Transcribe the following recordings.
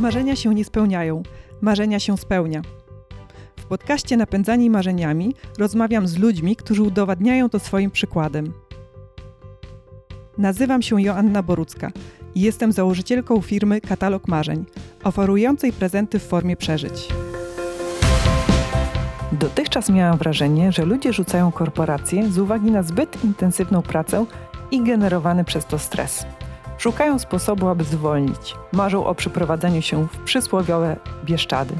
Marzenia się nie spełniają, marzenia się spełnia. W podcaście Napędzani Marzeniami rozmawiam z ludźmi, którzy udowadniają to swoim przykładem. Nazywam się Joanna Borucka i jestem założycielką firmy Katalog Marzeń, oferującej prezenty w formie przeżyć. Dotychczas miałam wrażenie, że ludzie rzucają korporacje z uwagi na zbyt intensywną pracę i generowany przez to stres. Szukają sposobu, aby zwolnić. Marzą o przyprowadzeniu się w przysłowiowe Bieszczady.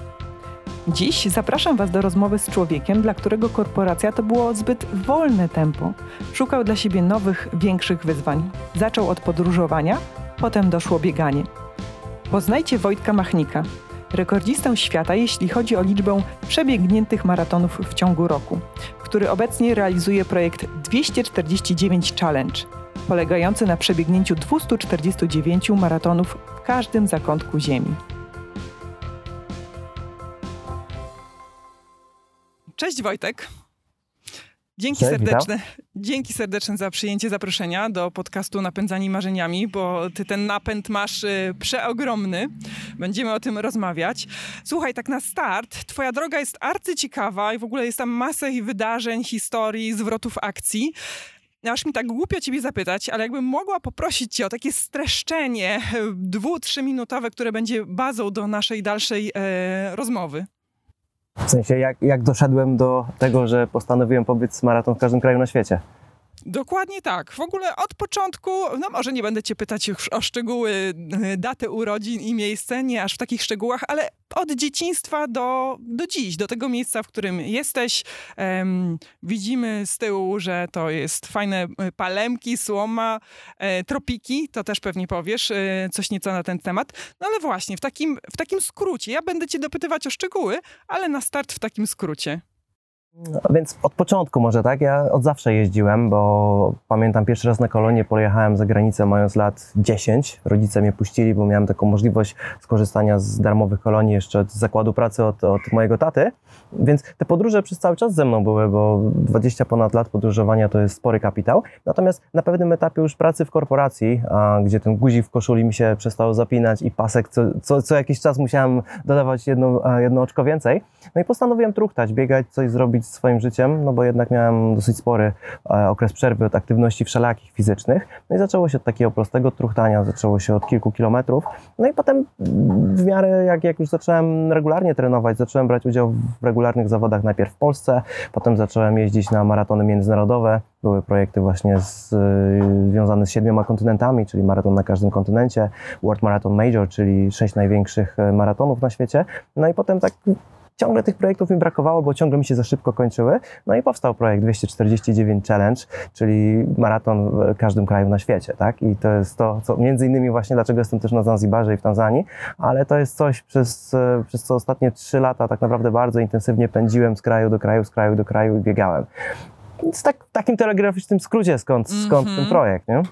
Dziś zapraszam Was do rozmowy z człowiekiem, dla którego korporacja to było zbyt wolne tempo. Szukał dla siebie nowych, większych wyzwań. Zaczął od podróżowania, potem doszło bieganie. Poznajcie Wojtka Machnika, rekordzistę świata, jeśli chodzi o liczbę przebiegniętych maratonów w ciągu roku, który obecnie realizuje projekt 249 Challenge, polegający na przebiegnięciu 249 maratonów w każdym zakątku Ziemi. Cześć Wojtek. Dzięki Cześć, serdeczne. witam. Dzięki serdeczne za przyjęcie zaproszenia do podcastu Napędzani Marzeniami, bo ty ten napęd masz y, przeogromny. Będziemy o tym rozmawiać. Słuchaj, tak na start, twoja droga jest arcyciekawa i w ogóle jest tam masę wydarzeń, historii, zwrotów akcji. Aż mi tak głupio ciebie zapytać, ale jakbym mogła poprosić cię o takie streszczenie e, dwu, trzyminutowe, które będzie bazą do naszej dalszej e, rozmowy. W sensie, jak, jak doszedłem do tego, że postanowiłem pobiec maraton w każdym kraju na świecie. Dokładnie tak. W ogóle od początku, no może nie będę cię pytać już o szczegóły, y, datę urodzin i miejsce, nie aż w takich szczegółach, ale od dzieciństwa do, do dziś, do tego miejsca, w którym jesteś. Widzimy z tyłu, że to jest fajne y, palemki, słoma, e, tropiki, to też pewnie powiesz e, coś nieco na ten temat. No ale właśnie, w takim, w takim skrócie. Ja będę cię dopytywać o szczegóły, ale na start w takim skrócie. No, więc od początku może tak, ja od zawsze jeździłem, bo pamiętam pierwszy raz na kolonie pojechałem za granicę mając lat 10. Rodzice mnie puścili, bo miałem taką możliwość skorzystania z darmowych kolonii jeszcze od zakładu pracy od, od mojego taty. Więc te podróże przez cały czas ze mną były, bo 20 ponad lat podróżowania to jest spory kapitał. Natomiast na pewnym etapie już pracy w korporacji, a, gdzie ten guzik w koszuli mi się przestał zapinać i pasek co, co, co jakiś czas musiałem dodawać jedno, jedno oczko więcej. No i postanowiłem truchtać, biegać, coś zrobić z swoim życiem, no bo jednak miałem dosyć spory e, okres przerwy od aktywności wszelakich fizycznych. No i zaczęło się od takiego prostego truchtania, zaczęło się od kilku kilometrów. No i potem w miarę jak, jak już zacząłem regularnie trenować, zacząłem brać udział w regularnych zawodach najpierw w Polsce, potem zacząłem jeździć na maratony międzynarodowe. Były projekty właśnie z, y, związane z siedmioma kontynentami, czyli maraton na każdym kontynencie, World Marathon Major, czyli sześć największych e, maratonów na świecie. No i potem tak ciągle tych projektów mi brakowało, bo ciągle mi się za szybko kończyły. No i powstał projekt 249 Challenge, czyli maraton w każdym kraju na świecie, tak? I to jest to, co między innymi właśnie dlaczego jestem też na Zanzibarze i w Tanzanii, ale to jest coś, przez, e, przez co ostatnie trzy lata tak naprawdę bardzo intensywnie pędziłem z kraju do kraju, z kraju do kraju i biegałem. Więc tak, w takim telegraficznym skrócie skąd, skąd ten projekt, nie?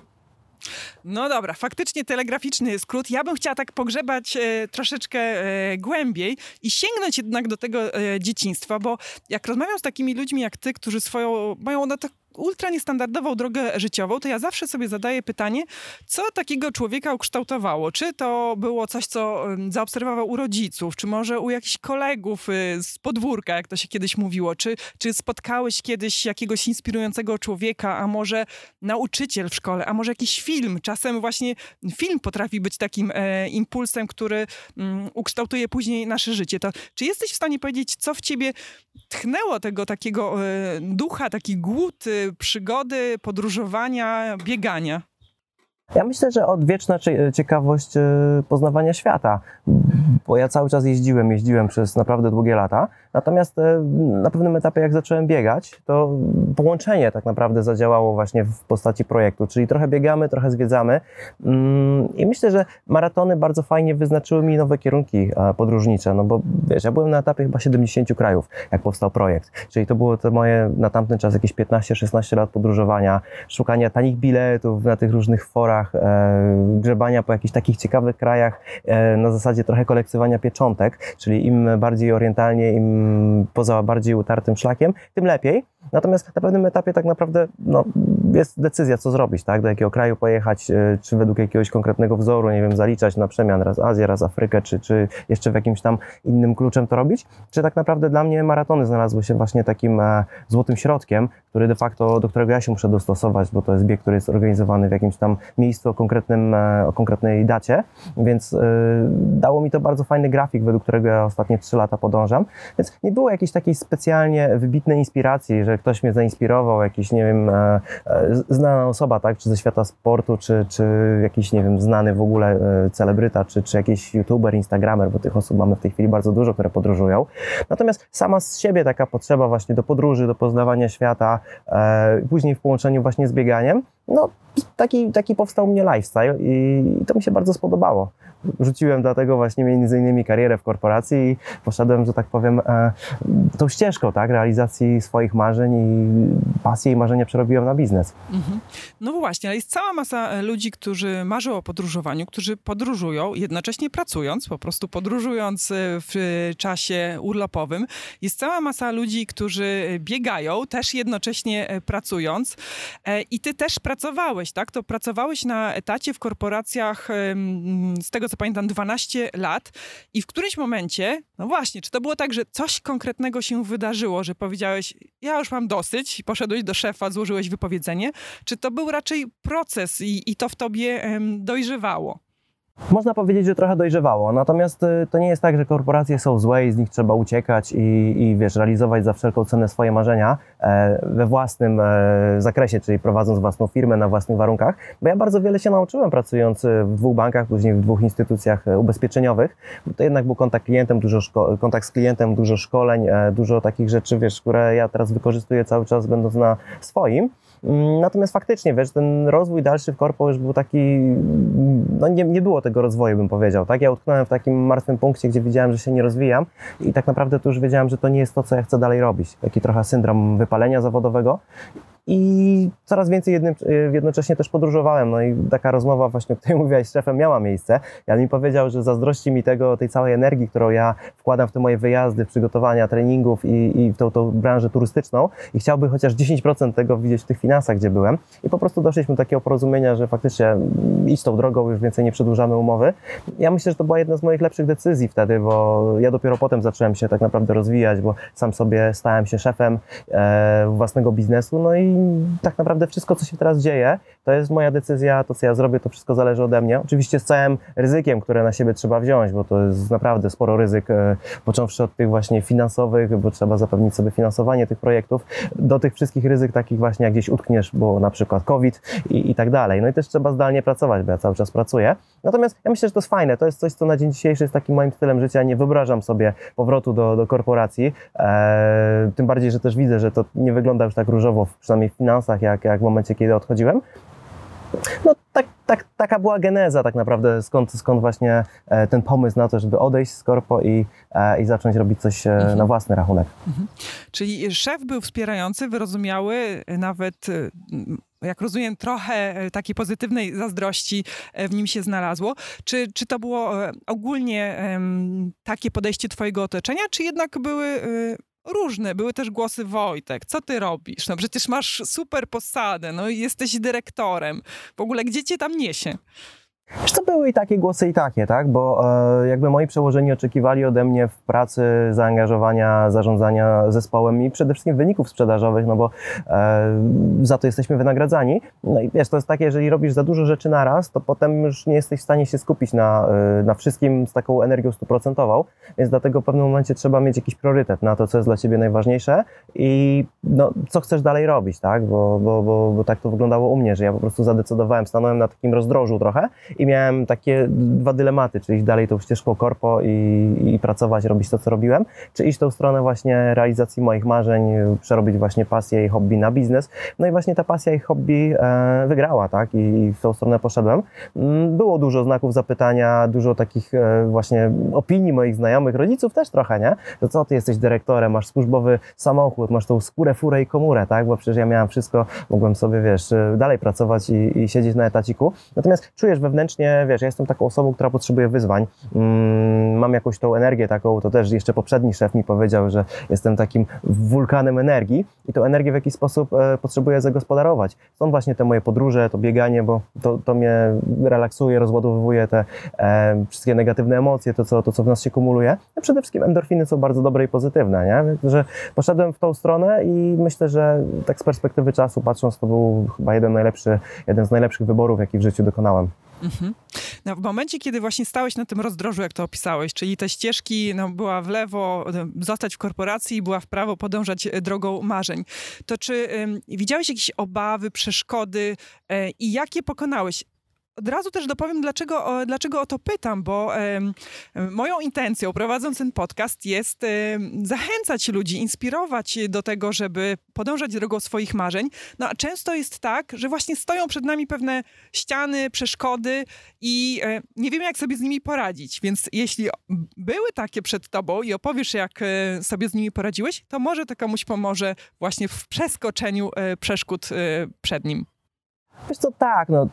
No dobra, faktycznie telegraficzny skrót. Ja bym chciała tak pogrzebać e, troszeczkę e, głębiej i sięgnąć jednak do tego e, dzieciństwa, bo jak rozmawiam z takimi ludźmi jak ty, którzy swoją mają na tak ultra niestandardową drogę życiową, to ja zawsze sobie zadaję pytanie, co takiego człowieka ukształtowało? Czy to było coś, co zaobserwował u rodziców, czy może u jakichś kolegów y, z podwórka, jak to się kiedyś mówiło, czy, czy spotkałeś kiedyś jakiegoś inspirującego człowieka, a może nauczyciel w szkole, a może jakiś film. Czasem właśnie film potrafi być takim e, impulsem, który mm, ukształtuje później nasze życie. To czy jesteś w stanie powiedzieć, co w ciebie tchnęło tego takiego e, ducha, taki głód y, przygody, podróżowania, biegania? Ja myślę, że odwieczna cie- ciekawość e, poznawania świata, bo ja cały czas jeździłem, jeździłem przez naprawdę długie lata. Natomiast e, na pewnym etapie, jak zacząłem biegać, to połączenie tak naprawdę zadziałało właśnie w postaci projektu, czyli trochę biegamy, trochę zwiedzamy. Mm, I myślę, że maratony bardzo fajnie wyznaczyły mi nowe kierunki e, podróżnicze, no bo wiesz, ja byłem na etapie chyba 70 krajów, jak powstał projekt. Czyli to było to moje na tamten czas jakieś 15-16 lat podróżowania, szukania tanich biletów na tych różnych forach, e, grzebania po jakichś takich ciekawych krajach na zasadzie trochę kolekcjonowania pieczątek, czyli im bardziej orientalnie, im poza bardziej utartym szlakiem, tym lepiej. Natomiast na pewnym etapie tak naprawdę no, jest decyzja, co zrobić, tak? do jakiego kraju pojechać, e, czy według jakiegoś konkretnego wzoru, nie wiem, zaliczać na przemian raz Azję, raz Afrykę, czy, czy jeszcze w jakimś tam innym kluczem to robić, czy tak naprawdę dla mnie maratony znalazły się właśnie takim e, złotym środkiem, który de facto, do którego ja się muszę dostosować, bo to jest bieg, który jest organizowany w jakimś tam miejscu o, konkretnym, e, o konkretnej dacie, więc dało mi to bardzo fajny grafik, według którego ja ostatnie trzy lata podążam, więc nie było jakiejś takiej specjalnie wybitnej inspiracji, że ktoś mnie zainspirował, jakiś, nie wiem, e, e, znana osoba, tak, czy ze świata sportu, czy, czy jakiś, nie wiem, znany w ogóle e, celebryta, czy, czy jakiś youtuber, instagramer, bo tych osób mamy w tej chwili bardzo dużo, które podróżują. Natomiast sama z siebie taka potrzeba właśnie do podróży, do poznawania świata, później w połączeniu właśnie z bieganiem, no taki, taki powstał mnie lifestyle i to mi się bardzo spodobało rzuciłem dlatego właśnie między innymi karierę w korporacji i poszedłem, że tak powiem, e, tą ścieżką tak, realizacji swoich marzeń i pasję i marzenia przerobiłem na biznes. Mhm. No właśnie, ale jest cała masa e, ludzi, którzy marzą o podróżowaniu, którzy podróżują, jednocześnie pracując, po prostu podróżując e, w czasie urlopowym. Jest cała masa ludzi, którzy biegają, też jednocześnie pracując. I ty też pracowałeś, tak? To pracowałeś na etacie w korporacjach, z tego co co pamiętam, 12 lat i w którymś momencie, no właśnie, czy to było tak, że coś konkretnego się wydarzyło, że powiedziałeś, ja już mam dosyć, poszedłeś do szefa, złożyłeś wypowiedzenie, czy to był raczej proces i, i to w tobie em, dojrzewało? Można powiedzieć, że trochę dojrzewało, natomiast y, to nie jest tak, że korporacje są złe i z nich trzeba uciekać i, i wiesz, realizować za wszelką cenę swoje marzenia we własnym e, zakresie, czyli prowadząc własną firmę na własnych warunkach, bo ja bardzo wiele się nauczyłem pracując y, w dwóch bankach, później w dwóch instytucjach e, ubezpieczeniowych, to jednak był kontakt klientem, dużo kontakt z klientem, dużo szkoleń, dużo takich rzeczy, wiesz, które ja teraz wykorzystuję cały czas będąc na swoim. Mm, natomiast faktycznie, wiesz, ten rozwój dalszy w korpo już był taki, no nie, nie było tego rozwoju, bym powiedział, tak? Ja utknąłem w takim martwym punkcie, gdzie widziałem, że się nie rozwijam i tak naprawdę to już wiedziałem, że to nie jest to, co ja chcę dalej robić. Taki trochę syndrom wypalenia zawodowego i coraz więcej jednym, y, jednocześnie też podróżowałem. No i taka rozmowa właśnie, o której mówiłaś z szefem, miała miejsce. Ja mi powiedział, że zazdrości mi tego, tej całej energii, którą ja wkładam w te moje wyjazdy, przygotowania, treningów i, i w tą, tą branżę turystyczną i chciałby chociaż 10% tego widzieć w tych finansach, gdzie byłem. I po prostu doszliśmy do takiego porozumienia, że faktycznie mm, iść tą drogą, już więcej nie przedłużamy umowy. Ja myślę, że to była jedna z moich lepszych decyzji wtedy, bo ja dopiero potem zacząłem się tak naprawdę rozwijać, bo sam sobie stałem się szefem e, własnego biznesu, no i tak naprawdę wszystko, co się teraz dzieje, to jest moja decyzja, to co ja zrobię, to wszystko zależy ode mnie. Oczywiście z całym ryzykiem, które na siebie trzeba wziąć, bo to jest naprawdę sporo ryzyk, e, począwszy od tych właśnie finansowych, bo trzeba zapewnić sobie finansowanie tych projektów, do tych wszystkich ryzyk takich właśnie, jak gdzieś utkniesz, bo na przykład COVID i, i tak dalej. No i też trzeba zdalnie pracować, bo ja cały czas pracuję. Natomiast ja myślę, że to jest fajne, to jest coś, co na dzień dzisiejszy jest takim moim stylem życia. Nie wyobrażam sobie powrotu do, do korporacji, eee, tym bardziej, że też widzę, że to nie wygląda już tak różowo, przynajmniej w finansach, jak, jak w momencie, kiedy odchodziłem. No tak, tak, taka była geneza tak naprawdę, skąd, skąd właśnie e, ten pomysł na to, żeby odejść z korpo i, e, i zacząć robić coś e, mhm. na własny rachunek. Mhm. Czyli szef był wspierający, wyrozumiały, nawet jak rozumiem, trochę takiej pozytywnej zazdrości w nim się znalazło. Czy, czy to było ogólnie takie podejście Twojego otoczenia, czy jednak były różne. Były też głosy Wojtek, co ty robisz? No przecież masz super posadę, no i jesteś dyrektorem. W ogóle gdzie cię tam niesie? Co, były i takie głosy i takie, tak, bo e, jakby moi przełożeni oczekiwali ode mnie w pracy zaangażowania, zarządzania zespołem i przede wszystkim wyników sprzedażowych, no bo e, za to jesteśmy wynagradzani. No i wiesz, to jest takie, jeżeli robisz za dużo rzeczy naraz, to potem już nie jesteś w stanie się skupić na, e, na wszystkim z taką energią stuprocentową, więc dlatego w pewnym momencie trzeba mieć jakiś priorytet na to, co jest dla ciebie najważniejsze i no, co chcesz dalej robić, tak, bo, bo, bo, bo tak to wyglądało u mnie, że ja po prostu zadecydowałem, stanąłem na takim rozdrożu trochę i miałem takie dwa dylematy, czy iść dalej tą ścieżką korpo i, i pracować, robić to, co robiłem, czy iść tą stronę właśnie realizacji moich marzeń, przerobić właśnie pasję i hobby na biznes. No i właśnie ta pasja i hobby e, wygrała, tak? I, w tą stronę poszedłem. Mm, było dużo znaków zapytania, dużo takich e, właśnie opinii moich znajomych, rodziców też trochę, nie? To co, ty jesteś dyrektorem, masz służbowy samochód, masz tą skórę, furę i komórę, tak? Bo przecież ja miałem wszystko, mogłem sobie, wiesz, dalej pracować i, i siedzieć na etaciku. Natomiast czujesz wewnętrznie, wiesz, ja jestem taką osobą, która potrzebuje wyzwań. Mm, mam jakąś tą energię taką, to też jeszcze poprzedni szef mi powiedział, że jestem takim wulkanem energii i tą energię w jakiś sposób e, potrzebuję zagospodarować. Stąd właśnie te moje podróże, to bieganie, bo to, to mnie relaksuje, rozładowuje te e, wszystkie negatywne emocje, to co, to co w nas się kumuluje. A przede wszystkim endorfiny są bardzo dobre i pozytywne, nie? Że poszedłem w tą stronę i myślę, że tak z perspektywy czasu patrząc, to był chyba jeden najlepszy, jeden z najlepszych wyborów, jaki w życiu dokonałem. Mhm. No, w momencie, kiedy właśnie stałeś na tym rozdrożu, jak to opisałeś, czyli te ścieżki, no, była w lewo zostać w korporacji, była w prawo podążać e, drogą marzeń, to czy y, widziałeś jakieś obawy, przeszkody y, i jakie pokonałeś? Od razu też dopowiem, dlaczego, dlaczego o to pytam, bo e, moją intencją prowadząc ten podcast jest e, zachęcać ludzi, inspirować do tego, żeby podążać drogą swoich marzeń. No a często jest tak, że właśnie stoją przed nami pewne ściany, przeszkody i e, nie wiemy, jak sobie z nimi poradzić. Więc jeśli były takie przed tobą i opowiesz, jak e, sobie z nimi poradziłeś, to może to komuś pomoże właśnie w przeskoczeniu e, przeszkód e, przed nim. Wiesz co, tak, no,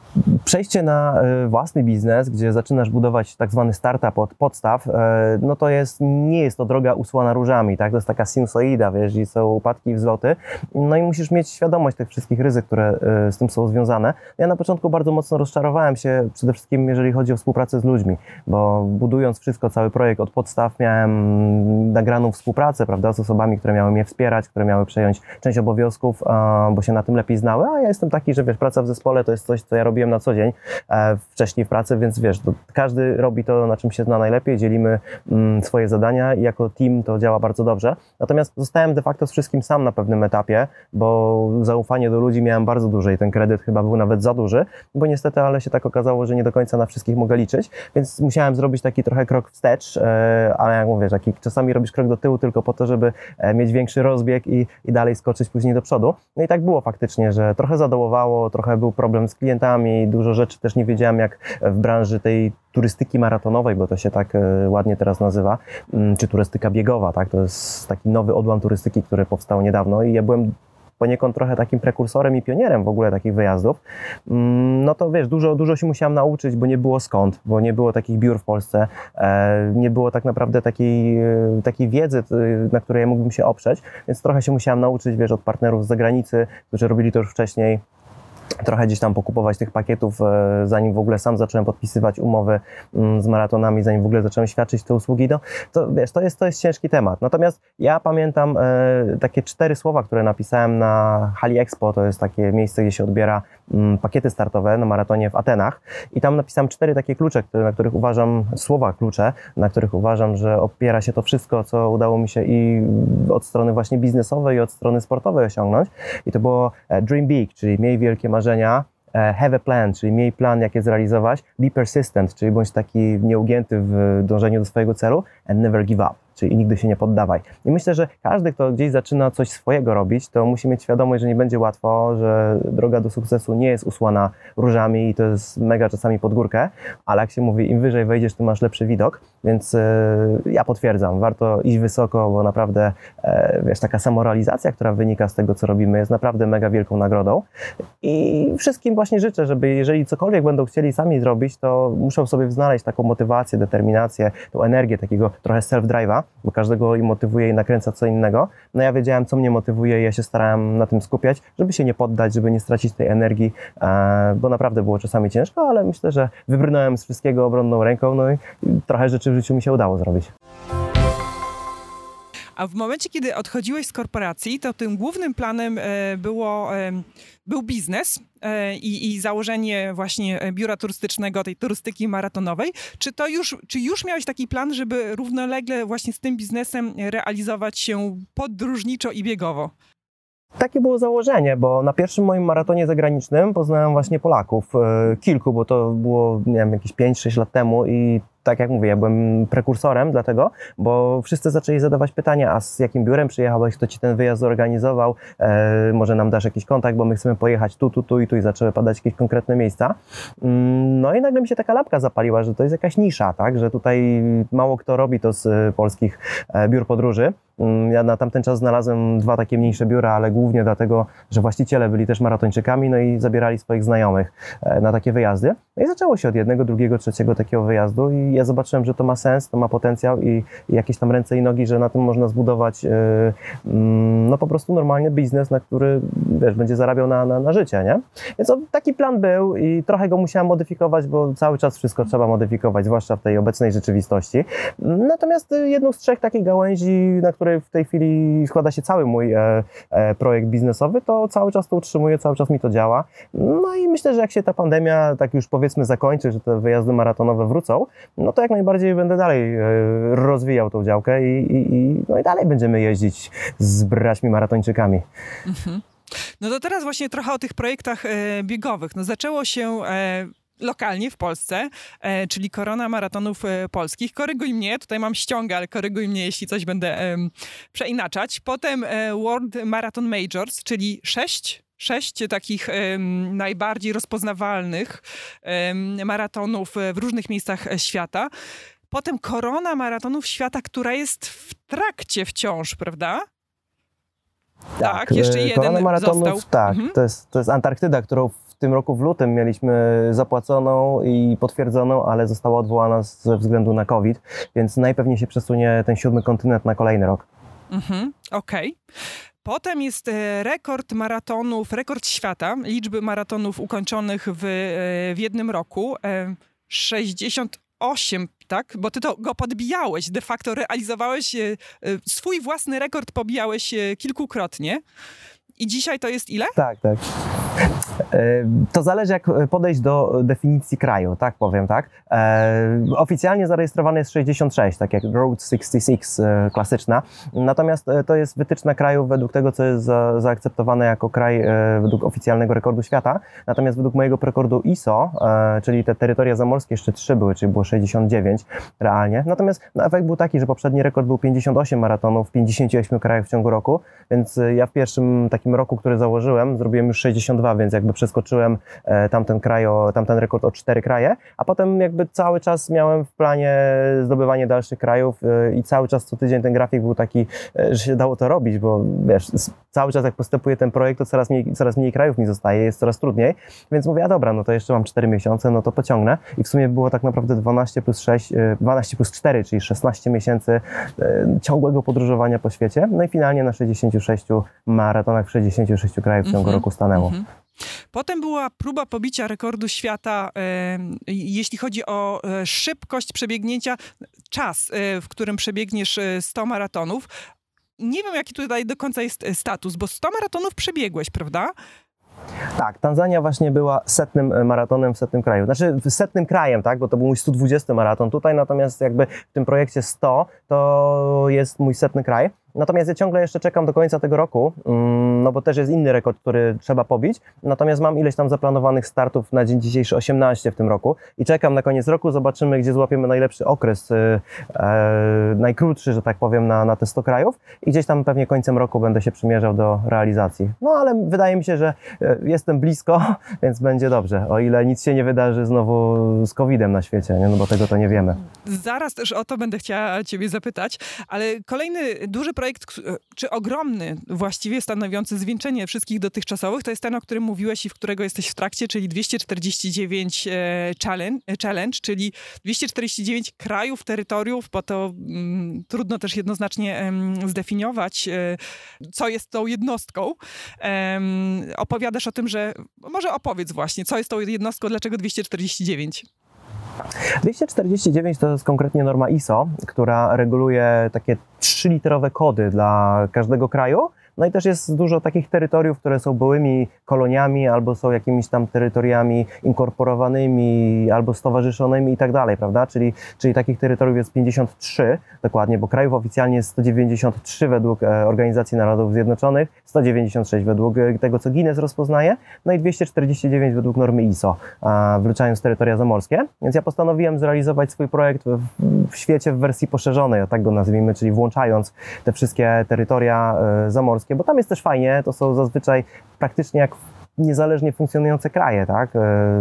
przejście na e, własny biznes, gdzie zaczynasz budować tak zwany startup od podstaw, e, no to jest, nie jest to droga usłana różami, tak, to jest taka sinusoida, wiesz, i są upadki i wzloty, no i musisz mieć świadomość tych wszystkich ryzyk, które e, z tym są związane. Ja na początku bardzo mocno rozczarowałem się, przede wszystkim jeżeli chodzi o współpracę z ludźmi, bo budując wszystko, cały projekt od podstaw miałem nagraną współpracę, prawda, z osobami, które miały mnie wspierać, które miały przejąć część obowiązków, bo się na tym lepiej znały, a ja jestem taki, że wiesz, praca w zespole to jest coś, co ja robiłem na co dzień e, wcześniej w pracy, więc wiesz, każdy robi to, na czym się zna najlepiej, dzielimy mm, swoje zadania i jako team to działa bardzo dobrze. Natomiast zostałem de facto z wszystkim sam na pewnym etapie, bo zaufanie do ludzi miałem bardzo duże i ten kredyt chyba był nawet za duży, bo niestety, ale się tak okazało, że nie do końca na wszystkich mogę liczyć, więc musiałem zrobić taki trochę krok wstecz, e, ale jak mówię, taki, czasami robisz krok do tyłu tylko po to, żeby e, mieć większy rozbieg i, i dalej skoczyć później do przodu. No i tak było faktycznie, że trochę zadołowało, trochę był problem z klientami, dużo rzeczy też nie wiedziałem, jak w branży tej turystyki maratonowej, bo to się tak e, ładnie teraz nazywa, mm, czy turystyka biegowa, tak? To jest taki nowy odłam turystyki, który powstał niedawno i ja byłem poniekąd trochę takim prekursorem i pionierem w ogóle takich wyjazdów, mm, no to wiesz, dużo, dużo się musiałem nauczyć, bo nie było skąd, bo nie było takich biur w Polsce, e, nie było tak naprawdę takiej, e, takiej wiedzy, na której mógłbym się oprzeć, więc trochę się musiałem nauczyć, wiesz, od partnerów z zagranicy, którzy robili to już wcześniej, trochę gdzieś tam pokupować tych pakietów, e, zanim w ogóle sam zacząłem podpisywać umowy mm, z maratonami, zanim w ogóle zacząłem świadczyć te usługi, no to wiesz, to jest, to jest ciężki temat. Natomiast ja pamiętam e, takie cztery słowa, które napisałem na Hali Expo, to jest takie miejsce, gdzie się odbiera mm, pakiety startowe na maratonie w Atenach i tam napisałem cztery takie klucze, na których uważam, słowa klucze, na których uważam, że opiera się to wszystko, co udało mi się i od strony właśnie biznesowej i od strony sportowej osiągnąć i to było e, Dream Big, czyli miej wielkie marzenia, e, have a plan, czyli miej plan, jak je zrealizować, be persistent, czyli bądź taki nieugięty w dążeniu do swojego celu and never give up czyli nigdy się nie poddawaj. I myślę, że każdy, kto gdzieś zaczyna coś swojego robić, to musi mieć świadomość, że nie będzie łatwo, że droga do sukcesu nie jest usłana różami i to jest mega czasami pod górkę, ale jak się mówi, im wyżej wejdziesz, tym masz lepszy widok, więc yy, ja potwierdzam, warto iść wysoko, bo naprawdę, yy, wiesz, taka samorealizacja, która wynika z tego, co robimy, jest naprawdę mega wielką nagrodą i wszystkim właśnie życzę, żeby jeżeli cokolwiek będą chcieli sami zrobić, to muszą sobie znaleźć taką motywację, determinację, tą energię takiego trochę self-drive'a, bo każdego i motywuje i nakręca co innego. No ja wiedziałem, co mnie motywuje i ja się starałem na tym skupiać, żeby się nie poddać, żeby nie stracić tej energii, e, bo naprawdę było czasami ciężko, ale myślę, że wybrnąłem z wszystkiego obronną ręką, no i trochę rzeczy w życiu mi się udało zrobić. A w momencie, kiedy odchodziłeś z korporacji, to tym głównym planem e, było, e, był biznes e, i, i, założenie właśnie biura turystycznego, tej turystyki maratonowej. Czy to już, czy już miałeś taki plan, żeby równolegle właśnie z tym biznesem realizować się podróżniczo i biegowo? Takie było założenie, bo na pierwszym moim maratonie zagranicznym poznałem właśnie Polaków, e, kilku, bo to było, nie wiem, jakieś 5-6 lat temu i tak jak mówię, ja byłem prekursorem dlatego, bo wszyscy zaczęli zadawać pytania, a z jakim biurem przyjechałeś, kto ci ten wyjazd zorganizował, e, może nam dasz jakiś kontakt, bo my chcemy pojechać tu, tu, tu i tu i zaczęły padać jakieś konkretne miejsca. Mm, no i nagle mi się taka lapka zapaliła, że to jest jakaś nisza, tak, że tutaj mało kto robi to z e, polskich e, biur podróży. Mm, ja na tamten czas znalazłem dwa takie mniejsze biura, ale głównie dlatego, że właściciele byli też maratończykami, no i zabierali swoich znajomych e, na takie wyjazdy. No i zaczęło się od jednego, drugiego, trzeciego takiego wyjazdu i ja zobaczyłem, że to ma sens, to ma potencjał i, i jakieś tam ręce i nogi, że na tym można zbudować yy, no po prostu normalnie biznes, na który wiesz, będzie zarabiał na, na, na życie, nie? Więc taki plan był i trochę go musiałem modyfikować, bo cały czas wszystko trzeba modyfikować, zwłaszcza w tej obecnej rzeczywistości. Natomiast jedną z trzech takich gałęzi, na której w tej chwili składa się cały mój e, e, projekt biznesowy, to cały czas to utrzymuję, cały czas mi to działa. No i myślę, że jak się ta pandemia tak już powiedzmy zakończy, że te wyjazdy maratonowe wrócą, no to jak najbardziej będę dalej e, rozwijał tą działkę i, i, i, no i dalej będziemy jeździć z braćmi maratończykami. Mhm. No to teraz właśnie trochę o tych projektach e, biegowych. No zaczęło się e, lokalnie w Polsce, e, czyli Korona Maratonów e, Polskich. Koryguj mnie, tutaj mam ściągę, ale koryguj mnie, jeśli coś będę e, przeinaczać. Potem World Marathon Majors, czyli sześć sześć takich um, najbardziej rozpoznawalnych um, maratonów w różnych miejscach świata. Potem korona maratonów świata, która jest w trakcie wciąż, prawda? Tak, tak jeszcze jeden korona maratonów, został. Tak, mhm. to, jest, to jest Antarktyda, którą tym roku w lutym mieliśmy zapłaconą i potwierdzoną, ale została odwołana ze względu na COVID, więc najpewniej się przesunie ten siódmy kontynent na kolejny rok. Mhm, okej. Okay. Potem jest e, rekord maratonów, rekord świata, liczby maratonów ukończonych w, e, w jednym roku. 68, e, tak? Bo ty to go podbijałeś, de facto realizowałeś swój własny rekord, pobijałeś kilkukrotnie. I dzisiaj to jest ile? Tak, tak. E, to zależy, jak podejść do definicji kraju, tak powiem, tak? E, oficjalnie zarejestrowany jest 66, tak jak Road 66 e, klasyczna, natomiast to jest wytyczna kraju według tego, co jest za, zaakceptowane jako kraj według oficjalnego rekordu świata, natomiast według mojego rekordu ISO, czyli te terytoria zamorskie jeszcze trzy były, czyli było 69 realnie, natomiast no, efekt był taki, że poprzedni rekord był 58 maratonów w 58 krajach w ciągu roku, więc ja w pierwszym takim roku, który założyłem, zrobiłem już 62, więc jakby przeskoczyłem e, tamten kraj, o, tamten rekord o cztery kraje, a potem jakby cały czas miałem w planie zdobywanie dalszych krajów e, i cały czas co tydzień ten grafik był taki, e, że się dało to robić, bo wiesz, cały czas jak postępuje ten projekt, to coraz mniej, coraz mniej krajów mi zostaje, jest coraz trudniej, więc mówię, a dobra, no to jeszcze mam 4 miesiące, no to pociągnę i w sumie było tak naprawdę 12 plus 6, 12 plus 4, czyli 16 miesięcy ciągłego podróżowania po świecie, no i finalnie na 66 maratonach w 66 krajach w ciągu mm -hmm, roku stanęło. Mm -hmm. Potem była próba pobicia rekordu świata, e, jeśli chodzi o e, szybkość przebiegnięcia, czas, e, w którym przebiegniesz 100 maratonów. Nie wiem, jaki tutaj do końca jest status, bo 100 maratonów przebiegłeś, prawda? Tak, Tanzania właśnie była setnym maratonem w setnym kraju. Znaczy setnym krajem, tak, bo to był mój 120 maraton. Tutaj natomiast jakby w tym projekcie 100 to jest mój setny kraj. Natomiast ja ciągle jeszcze czekam do końca tego roku, mm, no bo też jest inny rekord, który trzeba pobić. Natomiast mam ileś tam zaplanowanych startów na dzień dzisiejszy 18 w tym roku i czekam na koniec roku, zobaczymy, gdzie złapiemy najlepszy okres, e, najkrótszy, że tak powiem, na, na te 100 krajów i gdzieś tam pewnie końcem roku będę się przymierzał do realizacji. No ale wydaje mi się, że e, jestem blisko, więc będzie dobrze, o ile nic się nie wydarzy znowu z COVID-em na świecie, nie? no bo tego to nie wiemy. Zaraz też o to będę chciała Ciebie zapytać, ale kolejny duży projekt, e, czy ogromny, właściwie stanowiący zwieńczenie wszystkich dotychczasowych, to jest ten, o którym mówiłeś i w którego jesteś w trakcie, czyli 249 e, challenge, e, challenge czyli 249 krajów, terytoriów, bo to mm, trudno też jednoznacznie zdefiniować, co jest tą jednostką. Em, opowiadasz o tym, że może opowiedz właśnie, co jest tą jednostką, dlaczego 249? 249 to jest konkretnie norma ISO, która reguluje takie 3-literowe kody dla każdego kraju, No i też jest dużo takich terytoriów, które są byłymi koloniami albo są jakimiś tam terytoriami inkorporowanymi albo stowarzyszonymi i tak dalej, prawda? Czyli, czyli takich terytoriów jest 53 dokładnie, bo krajów oficjalnie jest 193 według e, Organizacji Narodów Zjednoczonych, 196 według e, tego, co Guinness rozpoznaje, no i 249 według normy ISO, wliczając terytoria zamorskie. Więc ja postanowiłem zrealizować swój projekt w, w świecie w wersji poszerzonej, o tak go nazwijmy, czyli włączając te wszystkie terytoria e, zamorskie, bo tam jest też fajnie, to są zazwyczaj praktycznie jak niezależnie funkcjonujące kraje, tak? E,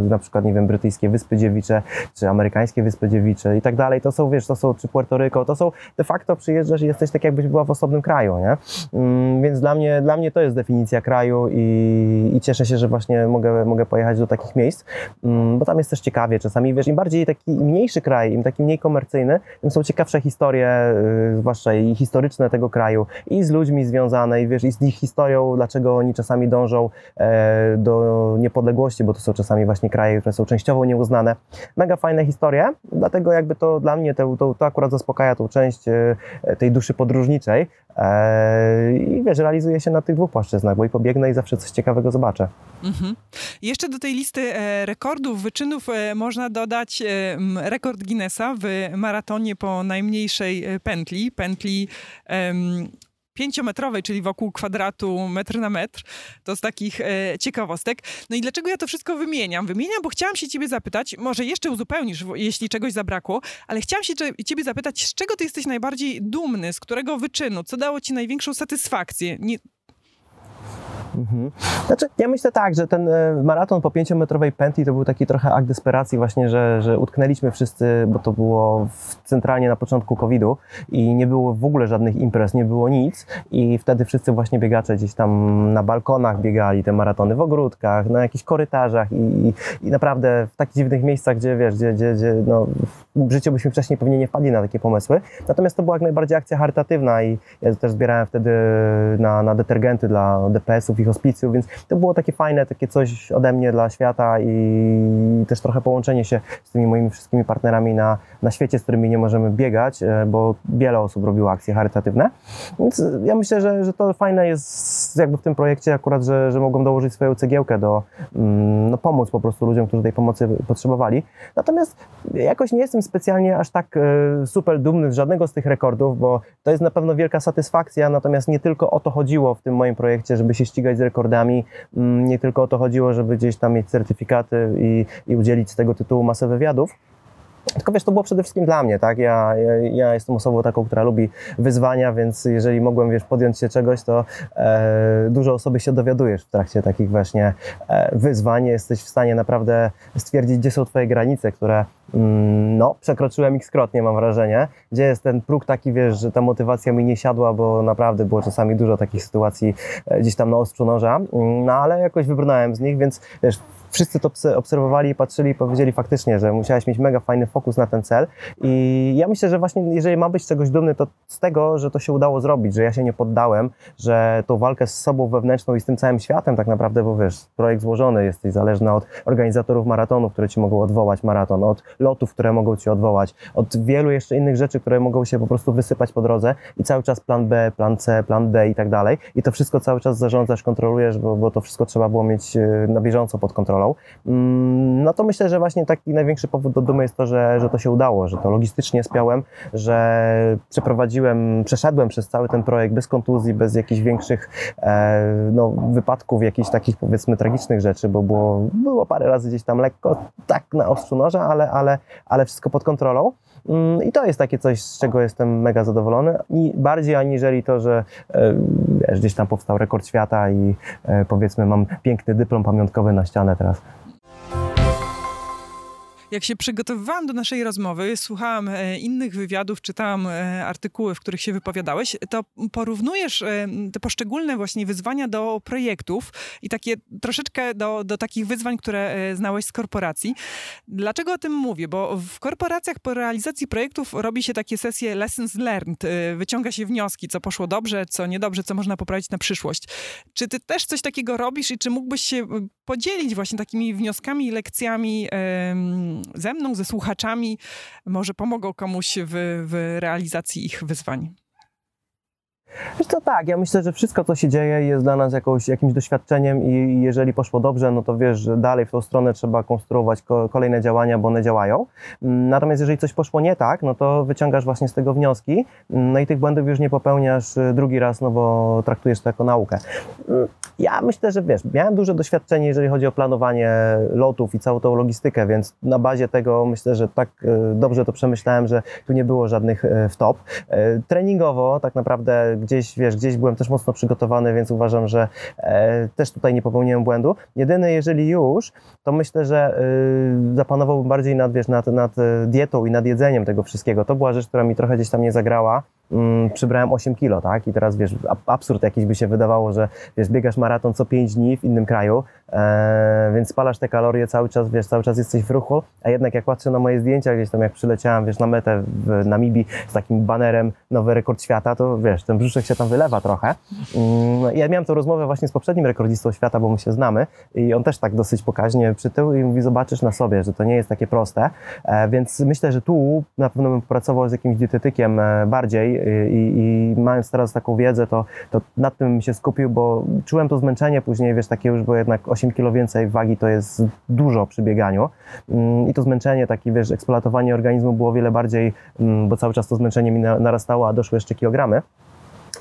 na przykład, nie wiem, brytyjskie Wyspy Dziewicze, czy amerykańskie Wyspy Dziewicze i tak dalej. To są, wiesz, to są, czy Puerto Rico, to są de facto przyjeżdżasz i jesteś tak, jakbyś była w osobnym kraju, nie? Mm, więc dla mnie, dla mnie to jest definicja kraju i, i cieszę się, że właśnie mogę, mogę pojechać do takich miejsc, mm, bo tam jest też ciekawie czasami, wiesz, im bardziej taki mniejszy kraj, im taki mniej komercyjny, tym są ciekawsze historie, y, zwłaszcza i historyczne tego kraju i z ludźmi związane i wiesz, i z ich historią, dlaczego oni czasami dążą e, do niepodległości, bo to są czasami właśnie kraje, które są częściowo nieuznane. Mega fajne historie, dlatego jakby to dla mnie to, to, to akurat zaspokaja tą część e, tej duszy podróżniczej e, i wiesz, realizuje się na tych dwóch płaszczyznach, bo i pobiegnę i zawsze coś ciekawego zobaczę. Mhm. Jeszcze do tej listy e, rekordów, wyczynów można dodać rekord Guinnessa w maratonie po najmniejszej pętli, pętli pięciometrowej, czyli wokół kwadratu metr na metr. To z takich e, ciekawostek. No i dlaczego ja to wszystko wymieniam? Wymieniam, bo chciałam się ciebie zapytać, może jeszcze uzupełnisz, jeśli czegoś zabrakło, ale chciałam się ciebie zapytać, z czego ty jesteś najbardziej dumny, z którego wyczynu, co dało ci największą satysfakcję? Nie, Mhm. Znaczy, ja myślę tak, że ten e, maraton po pięciometrowej pętli to był taki trochę akt desperacji właśnie, że, że utknęliśmy wszyscy, bo to było centralnie na początku COVID-u i nie było w ogóle żadnych imprez, nie było nic i wtedy wszyscy właśnie biegacze gdzieś tam na balkonach biegali te maratony, w ogródkach, na jakichś korytarzach i, i, naprawdę w takich dziwnych miejscach, gdzie wiesz, gdzie, gdzie, gdzie no, w życiu byśmy wcześniej pewnie nie wpadli na takie pomysły. Natomiast to była jak najbardziej akcja charytatywna i ja też zbierałem wtedy na, na detergenty dla DPS-ów i hospicjów, więc to było takie fajne, takie coś ode mnie dla świata i też trochę połączenie się z tymi moimi wszystkimi partnerami na, na świecie, z którymi nie możemy biegać, e, bo wiele osób robiło akcje charytatywne. Więc ja myślę, że, że to fajne jest jakby w tym projekcie akurat, że, że mogą dołożyć swoją cegiełkę do mm, no, pomóc po prostu ludziom, którzy tej pomocy potrzebowali. Natomiast jakoś nie jestem specjalnie aż tak e, super dumny z żadnego z tych rekordów, bo to jest na pewno wielka satysfakcja, natomiast nie tylko o to chodziło w tym moim projekcie, żeby się ścigać z rekordami, mm, nie tylko o to chodziło, żeby gdzieś tam mieć certyfikaty i, i udzielić z tego tytułu masę wywiadów, tylko wiesz, to było przede wszystkim dla mnie, tak? Ja, ja, ja, jestem osobą taką, która lubi wyzwania, więc jeżeli mogłem, wiesz, podjąć się czegoś, to e, dużo osoby się dowiadujesz w trakcie takich właśnie e, wyzwań. Jesteś w stanie naprawdę stwierdzić, gdzie są twoje granice, które no, przekroczyłem x-krotnie, mam wrażenie. Gdzie jest ten próg taki, wiesz, że ta motywacja mi nie siadła, bo naprawdę było czasami dużo takich sytuacji e, gdzieś tam na ostrzu noża, mm, no ale jakoś wybrnąłem z nich, więc wiesz, wszyscy to obserwowali patrzyli i powiedzieli faktycznie, że musiałeś mieć mega fajny fokus na ten cel. I ja myślę, że właśnie jeżeli mam być z czegoś dumny, to z tego, że to się udało zrobić, że ja się nie poddałem, że tą walkę z sobą wewnętrzną i z tym całym światem tak naprawdę, bo wiesz, projekt złożony, jesteś zależny od organizatorów maratonów, które ci mogą odwołać maraton, od lotów, które mogą ci odwołać, od wielu jeszcze innych rzeczy, które mogą się po prostu wysypać po drodze i cały czas plan B, plan C, plan D i tak dalej. I to wszystko cały czas zarządzasz, kontrolujesz, bo, bo to wszystko trzeba było mieć e, na bieżąco pod kontrolą. Mm, no to myślę, że właśnie taki największy powód do dumy jest to, że, że to się udało, że to logistycznie spiałem, że przeprowadziłem, przeszedłem przez cały ten projekt bez kontuzji, bez jakichś większych e, no, wypadków, jakichś takich powiedzmy tragicznych rzeczy, bo było, było parę razy gdzieś tam lekko, tak na ostrzu noża, ale, ale, ale wszystko pod kontrolą. Mm, I to jest takie coś, z czego jestem mega zadowolony. I bardziej aniżeli to, że e, wiesz, gdzieś tam powstał rekord świata i e, powiedzmy mam piękny dyplom pamiątkowy na ścianę teraz jak się przygotowywałam do naszej rozmowy, słuchałam e, innych wywiadów, czytałam e, artykuły, w których się wypowiadałeś, to porównujesz e, te poszczególne właśnie wyzwania do projektów i takie troszeczkę do, do takich wyzwań, które znałeś z korporacji. Dlaczego o tym mówię? Bo w korporacjach po realizacji projektów robi się takie sesje lessons learned, wyciąga się wnioski, co poszło dobrze, co niedobrze, co można poprawić na przyszłość. Czy ty też coś takiego robisz i czy mógłbyś się podzielić właśnie takimi wnioskami lekcjami ze mną, ze słuchaczami, może pomogą komuś w, w realizacji ich wyzwań. Wiesz to tak, ja myślę, że wszystko, co się dzieje jest dla nas jakimś doświadczeniem i jeżeli poszło dobrze, no to wiesz, że dalej w tą stronę trzeba konstruować kolejne działania, bo one działają. Mm, natomiast jeżeli coś poszło nie tak, no to wyciągasz właśnie z tego wnioski, mm, no i tych błędów już nie popełniasz y, drugi raz, no bo traktujesz to jako naukę. Mm, ja myślę, że wiesz, miałem duże doświadczenie, jeżeli chodzi o planowanie lotów i całą tą logistykę, więc na bazie tego myślę, że tak y, dobrze to przemyślałem, że tu nie było żadnych y, wtop. Treningowo tak naprawdę gdzieś, wiesz, gdzieś byłem też mocno przygotowany, więc uważam, że e, też tutaj nie popełniłem błędu. Jedyny, jeżeli już, to myślę, że zapanowałbym bardziej nad, wiesz, nad, nad dietą i nad jedzeniem tego wszystkiego. To była rzecz, która mi trochę gdzieś tam nie zagrała. Mm, przybrałem 8 kilo, tak? I teraz wiesz, absurd jakiś by się wydawało, że wiesz, biegasz maraton co 5 dni w innym kraju, e, więc spalasz te kalorie cały czas, wiesz, cały czas jesteś w ruchu, a jednak jak patrzę na moje zdjęcia gdzieś tam, jak przyleciałem, wiesz, na metę w Namibii z takim banerem nowy rekord świata, to wiesz, ten brzuszek się tam wylewa trochę. Mm, ja miałem tą rozmowę właśnie z poprzednim rekordzistą świata, bo my się znamy i on też tak dosyć pokaźnie przytył i mówi, zobaczysz na sobie, że to nie jest takie proste, e, więc myślę, że tu na pewno bym pracował z jakimś dietetykiem e, bardziej i, i mając teraz taką wiedzę, to, to nad tym się skupił, bo czułem to zmęczenie później, wiesz, takie już, bo jednak 8 kilo więcej wagi to jest dużo przy bieganiu mm, i to zmęczenie, takie, wiesz, eksploatowanie organizmu było wiele bardziej, mm, bo cały czas to zmęczenie mi narastało, a doszły jeszcze kilogramy.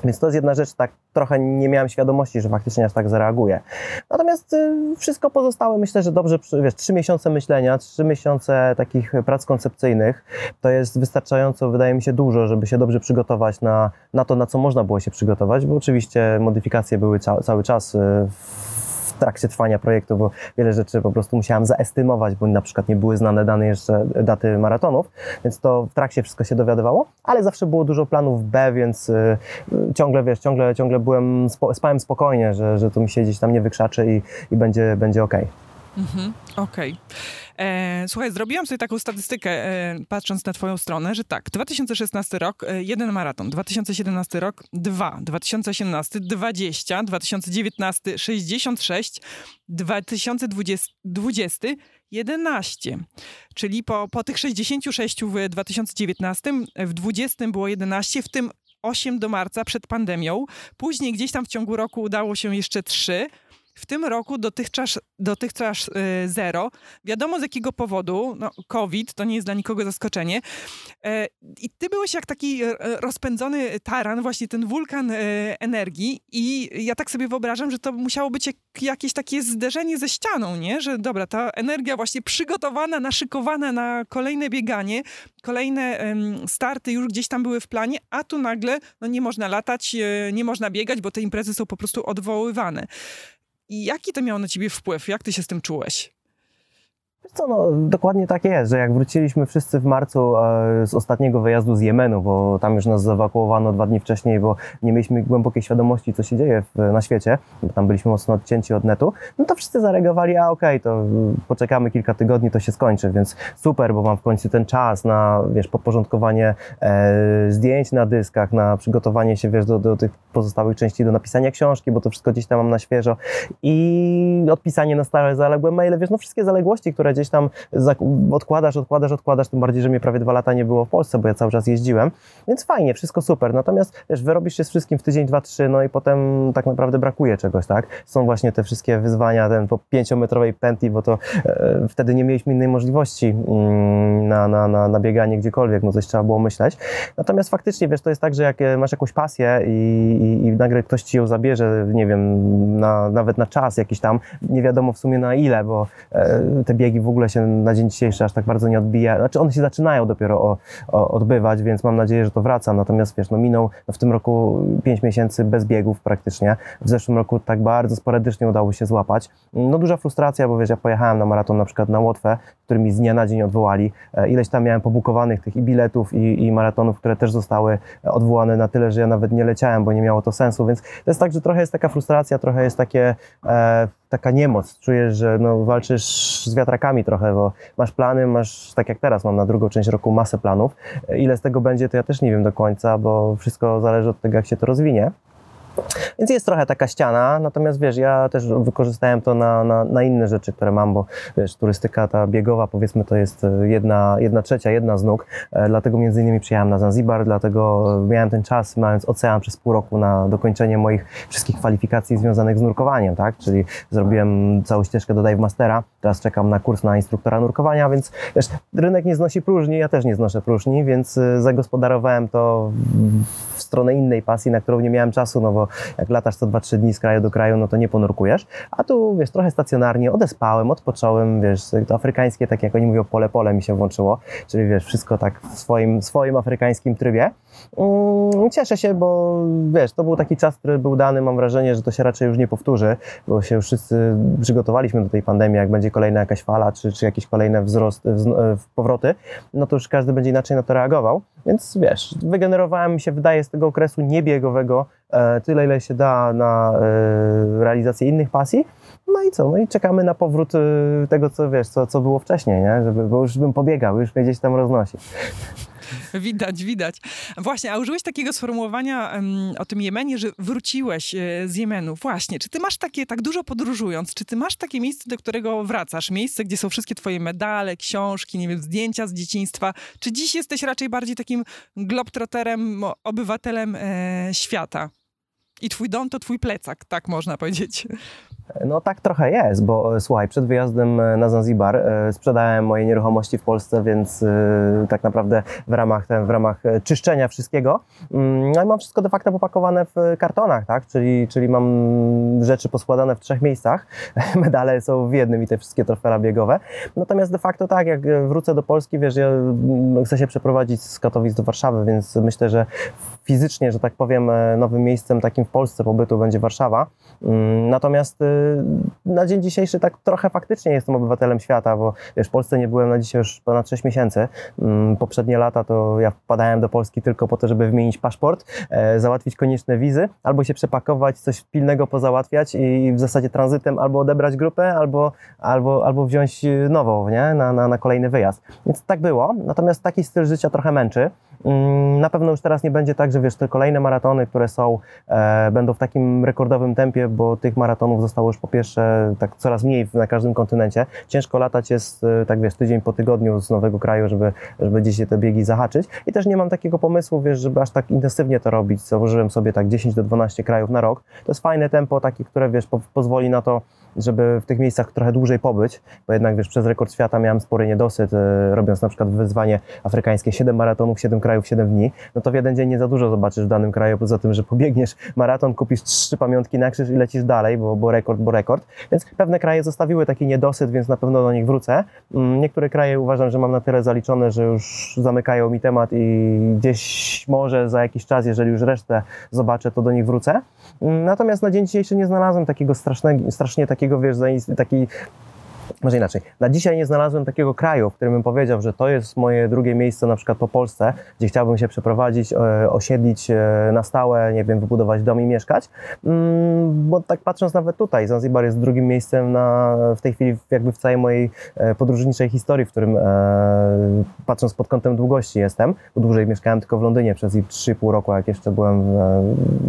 Więc to jest jedna rzecz, tak trochę nie miałem świadomości, że faktycznie aż tak zareaguję. Natomiast y, wszystko pozostałe myślę, że dobrze, wiesz, trzy miesiące myślenia, trzy miesiące takich prac koncepcyjnych, to jest wystarczająco, wydaje mi się, dużo, żeby się dobrze przygotować na, na to, na co można było się przygotować, bo oczywiście modyfikacje były ca cały czas w trakcie trwania projektu, bo wiele rzeczy po prostu musiałam zaestymować, bo na przykład nie były znane dane jeszcze daty maratonów, więc to w trakcie wszystko się dowiadywało, ale zawsze było dużo planów B, więc y, ciągle, wiesz, ciągle, ciągle byłem, spałem spokojnie, że, że to mi się gdzieś tam nie wykrzaczy i, i będzie, będzie ok. Mhm, okej. Okay. E, słuchaj, zrobiłam sobie taką statystykę, e, patrząc na twoją stronę, że tak, 2016 rok, e, jeden maraton, 2017 rok, dwa, 2018, 20, 2019, 66, 2020, 11. Czyli po, po tych 66 w 2019, w 20 było 11, w tym 8 do marca przed pandemią. Później gdzieś tam w ciągu roku udało się jeszcze 3. W tym roku dotychczas, dotychczas y, zero. Wiadomo z jakiego powodu, no, COVID, to nie jest dla nikogo zaskoczenie. E, I ty byłeś jak taki e, rozpędzony taran, właśnie ten wulkan e, energii i ja tak sobie wyobrażam, że to musiało być jak, jakieś takie zderzenie ze ścianą, nie? Że dobra, ta energia właśnie przygotowana, naszykowana na kolejne bieganie, kolejne starty już gdzieś tam były w planie, a tu nagle no, nie można latać, nie można biegać, bo te imprezy są po prostu odwoływane. Jaki to miało na ciebie wpływ? Jak ty się z tym czułeś? Co, no, dokładnie tak jest, że jak wróciliśmy wszyscy w marcu e, z ostatniego wyjazdu z Jemenu, bo tam już nas zewakuowano dwa dni wcześniej, bo nie mieliśmy głębokiej świadomości, co się dzieje w, na świecie, bo tam byliśmy mocno odcięci od netu, no to wszyscy zareagowali, a okej, okay, to poczekamy kilka tygodni, to się skończy, więc super, bo mam w końcu ten czas na, wiesz, podporządkowanie e, zdjęć na dyskach, na przygotowanie się, wiesz, do, do tych pozostałych części, do napisania książki, bo to wszystko gdzieś tam mam na świeżo i odpisanie na stare zaległe maile, wiesz, no wszystkie zaległości, które gdzieś tam odkładasz, odkładasz, odkładasz, tym bardziej, że mnie prawie dwa lata nie było w Polsce, bo ja cały czas jeździłem, więc fajnie, wszystko super, natomiast wiesz, wyrobisz się z wszystkim w tydzień, dwa, trzy, no i potem tak naprawdę brakuje czegoś, tak? Są właśnie te wszystkie wyzwania, ten po pięciometrowej pętli, bo to e, wtedy nie mieliśmy innej możliwości mm, na, na, na, na bieganie gdziekolwiek, no coś trzeba było myśleć. Natomiast faktycznie, wiesz, to jest tak, że jak e, masz jakąś pasję i, i, i nagle ktoś ci ją zabierze, nie wiem, na, nawet na czas jakiś tam, nie wiadomo w sumie na ile, bo e, te biegi w ogóle się na dzień dzisiejszy aż tak bardzo nie odbija. Znaczy one się zaczynają dopiero o, o, odbywać, więc mam nadzieję, że to wraca. Natomiast wiesz, no minął no w tym roku 5 miesięcy bez biegów praktycznie. W zeszłym roku tak bardzo sporadycznie udało się złapać. No duża frustracja, bo wiesz, ja pojechałem na maraton na przykład na Łotwę, który mi z dnia na dzień odwołali. E, ileś tam miałem pobukowanych tych i biletów, i, i maratonów, które też zostały odwołane na tyle, że ja nawet nie leciałem, bo nie miało to sensu, więc to jest tak, że trochę jest taka frustracja, trochę jest takie e, taka niemoc. Czujesz, że no, walczysz z wiatrakami trochę, bo masz plany, masz, tak jak teraz mam na drugą część roku masę planów. Ile z tego będzie, to ja też nie wiem do końca, bo wszystko zależy od tego, jak się to rozwinie. Więc jest trochę taka ściana, natomiast wiesz, ja też wykorzystałem to na, na, na, inne rzeczy, które mam, bo wiesz, turystyka ta biegowa powiedzmy to jest jedna, jedna trzecia, jedna z nóg, e, dlatego między innymi przyjechałem na Zanzibar, dlatego miałem ten czas, mając ocean przez pół roku na dokończenie moich wszystkich kwalifikacji związanych z nurkowaniem, tak, czyli zrobiłem całą ścieżkę do Dive Mastera, teraz czekam na kurs na instruktora nurkowania, więc wiesz, rynek nie znosi próżni, ja też nie znoszę próżni, więc e, zagospodarowałem to w stronę innej pasji, na którą nie miałem czasu, no bo jak latasz co 2-3 dni z kraju do kraju, no to nie ponurkujesz. A tu, wiesz, trochę stacjonarnie, odespałem, odpocząłem, wiesz, to afrykańskie, tak jak oni mówią, pole-pole mi się włączyło, czyli wiesz, wszystko tak w swoim, swoim afrykańskim trybie. Mm, cieszę się, bo wiesz, to był taki czas, który był dany, mam wrażenie, że to się raczej już nie powtórzy, bo się wszyscy przygotowaliśmy do tej pandemii, jak będzie kolejna jakaś fala, czy, czy jakieś kolejne wzrost, powroty, no to już każdy będzie inaczej na to reagował. Więc wiesz, wygenerowałem mi się, wydaje, z tego okresu niebiegowego e, tyle, ile się da na e, realizację innych pasji. No i co? No i czekamy na powrót e, tego, co wiesz, co, co było wcześniej, nie? Żeby, bo już bym pobiegał, już mnie gdzieś tam roznosi. Widać, widać. Właśnie, a użyłeś takiego sformułowania um, o tym Jemenie, że wróciłeś e, z Jemenu. Właśnie, czy ty masz takie, tak dużo podróżując, czy ty masz takie miejsce, do którego wracasz? Miejsce, gdzie są wszystkie twoje medale, książki, nie wiem, zdjęcia z dzieciństwa? Czy dziś jesteś raczej bardziej takim globtroterem, obywatelem e, świata? I twój dom to twój plecak, tak można powiedzieć. No tak trochę jest, bo e, słuchaj, przed wyjazdem e, na Zanzibar e, sprzedałem moje nieruchomości w Polsce, więc tak naprawdę w ramach, w ramach czyszczenia wszystkiego, mm, no i mam wszystko de facto popakowane w kartonach, tak? Czyli, czyli mam rzeczy poskładane w trzech miejscach. Medale są w jednym i te wszystkie trofea biegowe. Natomiast de facto tak, jak wrócę do Polski, wiesz, ja mm, chcę się przeprowadzić z Katowic do Warszawy, więc myślę, że fizycznie, że tak powiem, nowym miejscem takim w Polsce pobytu będzie Warszawa. Mm, natomiast na dzień dzisiejszy tak trochę faktycznie jestem obywatelem świata, bo wiesz, w Polsce nie byłem na dzisiaj już ponad 6 miesięcy. Mm, poprzednie lata to ja wpadałem do Polski tylko po to, żeby wymienić paszport, e, załatwić konieczne wizy, albo się przepakować, coś pilnego pozałatwiać i w zasadzie tranzytem albo odebrać grupę, albo, albo, albo wziąć nową nie? Na, na, na kolejny wyjazd. Więc tak było. Natomiast taki styl życia trochę męczy. Mm, na pewno już teraz nie będzie tak, że wiesz, te kolejne maratony, które są, e, będą w takim rekordowym tempie, bo tych maratonów zostało już po pierwsze tak coraz mniej na każdym kontynencie. Ciężko latać jest, e, tak wiesz, tydzień po tygodniu z nowego kraju, żeby, żeby gdzieś te biegi zahaczyć. I też nie mam takiego pomysłu, wiesz, żeby aż tak intensywnie to robić. Założyłem sobie tak 10 do 12 krajów na rok. To jest fajne tempo, takie, które, wiesz, po, pozwoli na to, żeby w tych miejscach trochę dłużej pobyć, bo jednak wiesz, przez rekord świata miałem spory niedosyt, e, robiąc na przykład wyzwanie afrykańskie 7 maratonów, 7 krajów, 7 dni, no to w jeden dzień nie za dużo zobaczysz w danym kraju, poza tym, że pobiegniesz maraton, kupisz trzy pamiątki na krzyż i lecisz dalej, bo, bo rekord, bo rekord. Więc pewne kraje zostawiły taki niedosyt, więc na pewno do nich wrócę. Mm, niektóre kraje uważam, że mam na tyle zaliczone, że już zamykają mi temat i gdzieś może za jakiś czas, jeżeli już resztę zobaczę, to do nich wrócę. Mm, natomiast na dzień dzisiejszy nie znalazłem takiego strasznego, strasznie takiego, wiesz, taki może inaczej. Na dzisiaj nie znalazłem takiego kraju, w którym bym powiedział, że to jest moje drugie miejsce, na przykład po Polsce, gdzie chciałbym się przeprowadzić, e, osiedlić e, na stałe, nie wiem, wybudować dom i mieszkać. Mm, bo tak patrząc nawet tutaj, Zanzibar jest drugim miejscem na, w tej chwili jakby w całej mojej e, podróżniczej historii, w którym patrząc pod kątem długości jestem, bo dłużej mieszkałem tylko w Londynie przez 3,5 roku, jak jeszcze byłem w,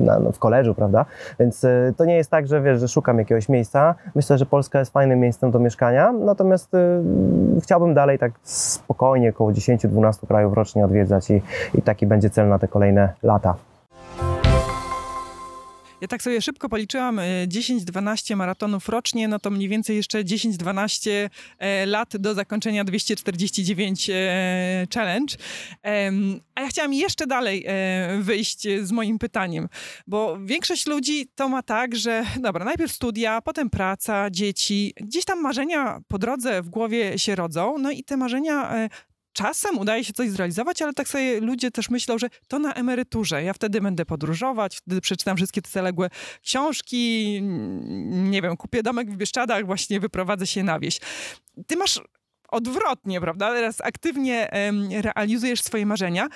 na, w koleżu, prawda? Więc to nie jest tak, że wiesz, że szukam jakiegoś miejsca. Myślę, że Polska jest fajnym miejscem do mieszkania natomiast y, chciałbym dalej tak spokojnie około 10-12 krajów rocznie odwiedzać i, i taki będzie cel na te kolejne lata. Ja tak sobie szybko policzyłam 10-12 e, maratonów rocznie, no to mniej więcej jeszcze 10-12 e, lat do zakończenia 249 e, challenge. A ja chciałam jeszcze dalej wyjść z moim pytaniem, bo większość ludzi to ma tak, że dobra, najpierw studia, potem praca, dzieci, gdzieś tam marzenia po drodze w głowie się rodzą, no i te marzenia czasem udaje się coś zrealizować, ale tak sobie ludzie też myślą, że to na emeryturze. Ja wtedy będę podróżować, wtedy przeczytam wszystkie te zaległe książki, nie wiem, kupię domek w Bieszczadach, właśnie wyprowadzę się na wieś. Ty masz odwrotnie, prawda? Teraz aktywnie realizujesz swoje marzenia.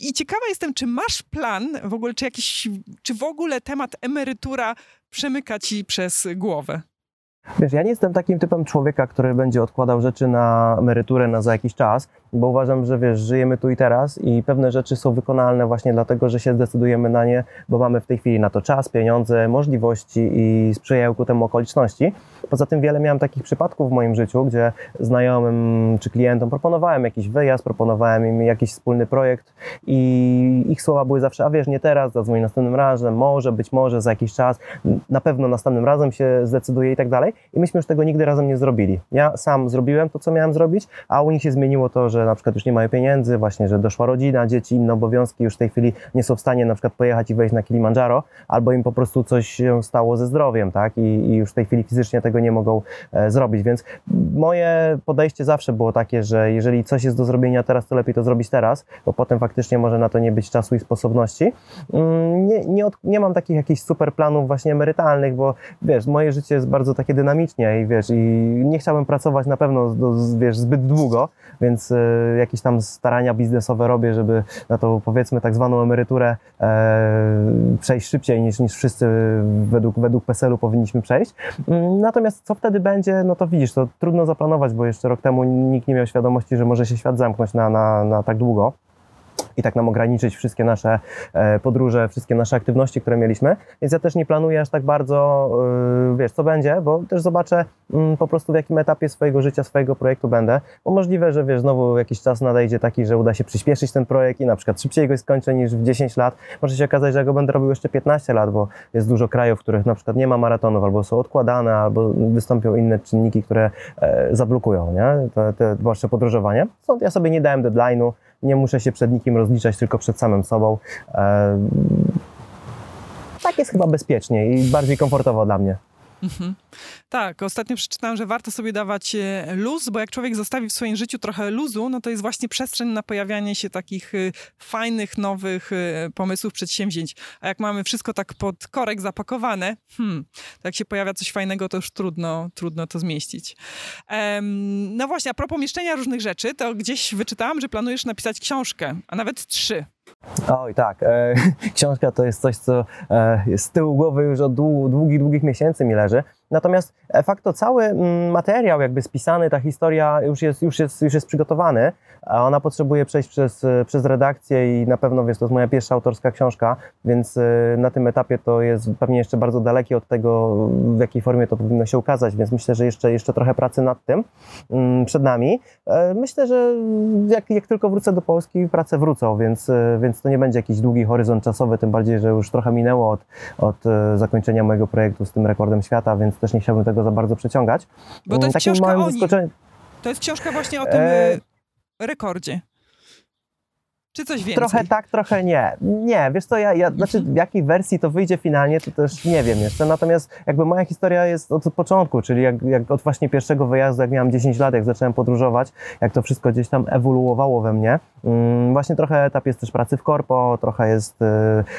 I ciekawa jestem, czy masz plan w ogóle, czy jakiś, czy w ogóle temat emerytura przemyka ci przez głowę? Wiesz, ja nie jestem takim typem człowieka, który będzie odkładał rzeczy na emeryturę na za jakiś czas. Bo uważam, że wiesz, żyjemy tu i teraz i pewne rzeczy są wykonalne właśnie dlatego, że się zdecydujemy na nie, bo mamy w tej chwili na to czas, pieniądze, możliwości i sprzyjają ku temu okoliczności. Poza tym wiele miałem takich przypadków w moim życiu, gdzie znajomym czy klientom proponowałem jakiś wyjazd, proponowałem im jakiś wspólny projekt i ich słowa były zawsze, a wiesz, nie teraz, zadzwoń następnym razem, może, być może za jakiś czas, na pewno następnym razem się zdecyduje i tak dalej. I myśmy już tego nigdy razem nie zrobili. Ja sam zrobiłem to, co miałem zrobić, a u nich się zmieniło to, że na przykład już nie mają pieniędzy, właśnie, że doszła rodzina, dzieci, inne obowiązki, już w tej chwili nie są w stanie na przykład pojechać i wejść na Kilimandżaro, albo im po prostu coś się stało ze zdrowiem, tak? I, i już w tej chwili fizycznie tego nie mogą e, zrobić. Więc moje podejście zawsze było takie, że jeżeli coś jest do zrobienia teraz, to lepiej to zrobić teraz, bo potem faktycznie może na to nie być czasu i sposobności. Mm, nie, nie, od, nie mam takich jakichś super planów właśnie emerytalnych, bo wiesz, moje życie jest bardzo takie dynamicznie i wiesz, i nie chciałbym pracować na pewno do, wiesz, zbyt długo, więc y, jakieś tam starania biznesowe robię, żeby na to powiedzmy tak zwaną emeryturę e, przejść szybciej niż, niż wszyscy według, według PESEL-u powinniśmy przejść. Mm, natomiast co wtedy będzie, no to widzisz, to trudno zaplanować, bo jeszcze rok temu nikt nie miał świadomości, że może się świat zamknąć na, na, na tak długo i tak nam ograniczyć wszystkie nasze e, podróże, wszystkie nasze aktywności, które mieliśmy. Więc ja też nie planuję aż tak bardzo, e, wiesz, co będzie, bo też zobaczę mm, po prostu w jakim etapie swojego życia, swojego projektu będę. Bo możliwe, że wiesz, znowu jakiś czas nadejdzie taki, że uda się przyspieszyć ten projekt i na przykład szybciej go skończę niż w 10 lat. Może się okazać, że go będę robił jeszcze 15 lat, bo jest dużo krajów, w których na przykład nie ma maratonów, albo są odkładane, albo wystąpią inne czynniki, które e, zablokują, nie? Te, te podróżowanie. Stąd ja sobie nie dałem deadline'u, nie muszę się przed nikim rozliczać, tylko przed samym sobą. Tak jest chyba bezpiecznie i bardziej komfortowo dla mnie. Mhm. Tak, ostatnio przeczytałam, że warto sobie dawać e, luz, bo jak człowiek zostawi w swoim życiu trochę luzu, no to jest właśnie przestrzeń na pojawianie się takich e, fajnych, nowych e, pomysłów, przedsięwzięć. A jak mamy wszystko tak pod korek zapakowane, hmm, to jak się pojawia coś fajnego, to już trudno, trudno to zmieścić. Um, no właśnie, a propos mieszczenia różnych rzeczy, to gdzieś wyczytałam, że planujesz napisać książkę, a nawet trzy. Oj, tak. E, książka to jest coś, co e, z tyłu głowy już od długich, długich miesięcy mi leży. Natomiast facto cały mm, materiał jakby spisany, ta historia już jest, już jest, już jest przygotowany, a ona potrzebuje przejść przez, przez redakcję i na pewno, wiesz, to jest moja pierwsza autorska książka, więc e, na tym etapie to jest pewnie jeszcze bardzo dalekie od tego, w jakiej formie to powinno się ukazać, więc myślę, że jeszcze, jeszcze trochę pracy nad tym mm, przed nami. E, myślę, że jak, jak tylko wrócę do Polski, prace wrócą, więc, e, więc to nie będzie jakiś długi horyzont czasowy, tym bardziej, że już trochę minęło od, od zakończenia mojego projektu z tym rekordem świata, więc też nie chciałbym tego za bardzo przeciągać. Bo to jest Takim książka o nim. To jest książka właśnie o tym e... rekordzie. Czy coś więcej? Trochę tak, trochę nie. Nie, wiesz co, ja, ja znaczy w jakiej wersji to wyjdzie finalnie, to też nie wiem jeszcze. Natomiast jakby moja historia jest od początku, czyli jak, jak od właśnie pierwszego wyjazdu, jak miałem 10 lat, jak zacząłem podróżować, jak to wszystko gdzieś tam ewoluowało we mnie. Mm, właśnie trochę etap jest też pracy w korpo, trochę jest y,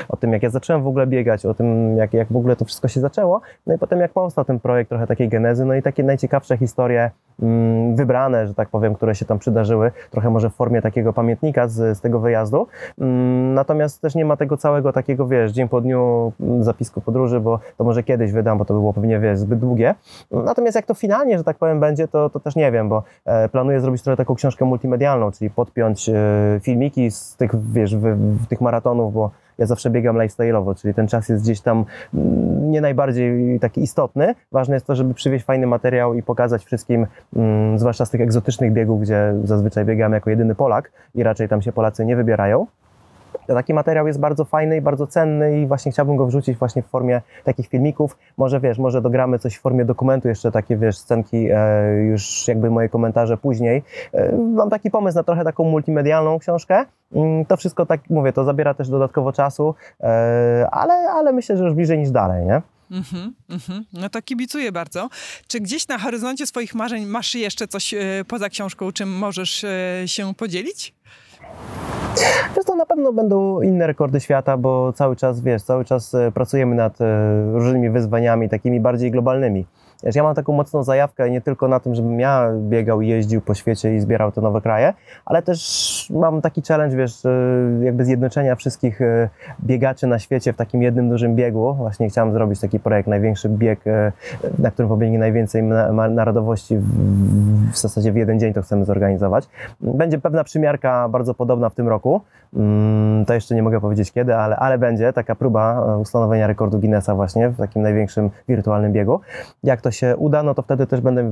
o tym, jak ja zacząłem w ogóle biegać, o tym, jak, jak w ogóle to wszystko się zaczęło. No i potem jak powstał ten projekt, trochę takiej genezy, no i takie najciekawsze historie mm, wybrane, że tak powiem, które się tam przydarzyły, trochę może w formie takiego pamiętnika z, z tego wyjazdu. Mm, natomiast też nie ma tego całego takiego, wiesz, dzień po dniu mm, zapisku podróży, bo to może kiedyś wydam, bo to by było pewnie, wiesz, zbyt długie. Natomiast jak to finalnie, że tak powiem, będzie, to, to też nie wiem, bo e, planuję zrobić trochę taką książkę multimedialną, czyli podpiąć e, filmiki z tych, wiesz, w, w tych maratonów, bo ja zawsze biegam lifestyle'owo, czyli ten czas jest gdzieś tam mm, nie najbardziej taki istotny. Ważne jest to, żeby przywieźć fajny materiał i pokazać wszystkim, mm, zwłaszcza z tych egzotycznych biegów, gdzie zazwyczaj biegam jako jedyny Polak i raczej tam się Polacy nie wybierają. Taki materiał jest bardzo fajny i bardzo cenny i właśnie chciałbym go wrzucić właśnie w formie takich filmików. Może wiesz, może dogramy coś w formie dokumentu, jeszcze takie wiesz, scenki, e, już jakby moje komentarze później. E, mam taki pomysł na trochę taką multimedialną książkę. Mm, to wszystko, tak mówię, to zabiera też dodatkowo czasu, e, ale, ale myślę, że już bliżej niż dalej, nie? Mm-hmm, mm-hmm. No to kibicuję bardzo. Czy gdzieś na horyzoncie swoich marzeń masz jeszcze coś e, poza książką, czym możesz e, się podzielić? Wiesz, to na pewno będą inne rekordy świata, bo cały czas, wiesz, cały czas e, pracujemy nad e, różnymi wyzwaniami, takimi bardziej globalnymi. Wiesz, ja mam taką mocną zajawkę nie tylko na tym, żebym ja biegał i jeździł po świecie i zbierał te nowe kraje, ale też mam taki challenge, wiesz, jakby zjednoczenia wszystkich e, biegaczy na świecie w takim jednym dużym biegu. Właśnie chciałem zrobić taki projekt, największy bieg, e, na którym pobiegnie najwięcej narodowości w, zasadzie w jeden dzień to chcemy zorganizować. Będzie pewna przymiarka bardzo podobna w tym roku. Mm, to jeszcze nie mogę powiedzieć kiedy, ale, ale będzie taka próba e, ustanowienia rekordu Guinnessa właśnie w takim największym wirtualnym biegu. Jak to się uda, no to wtedy też będę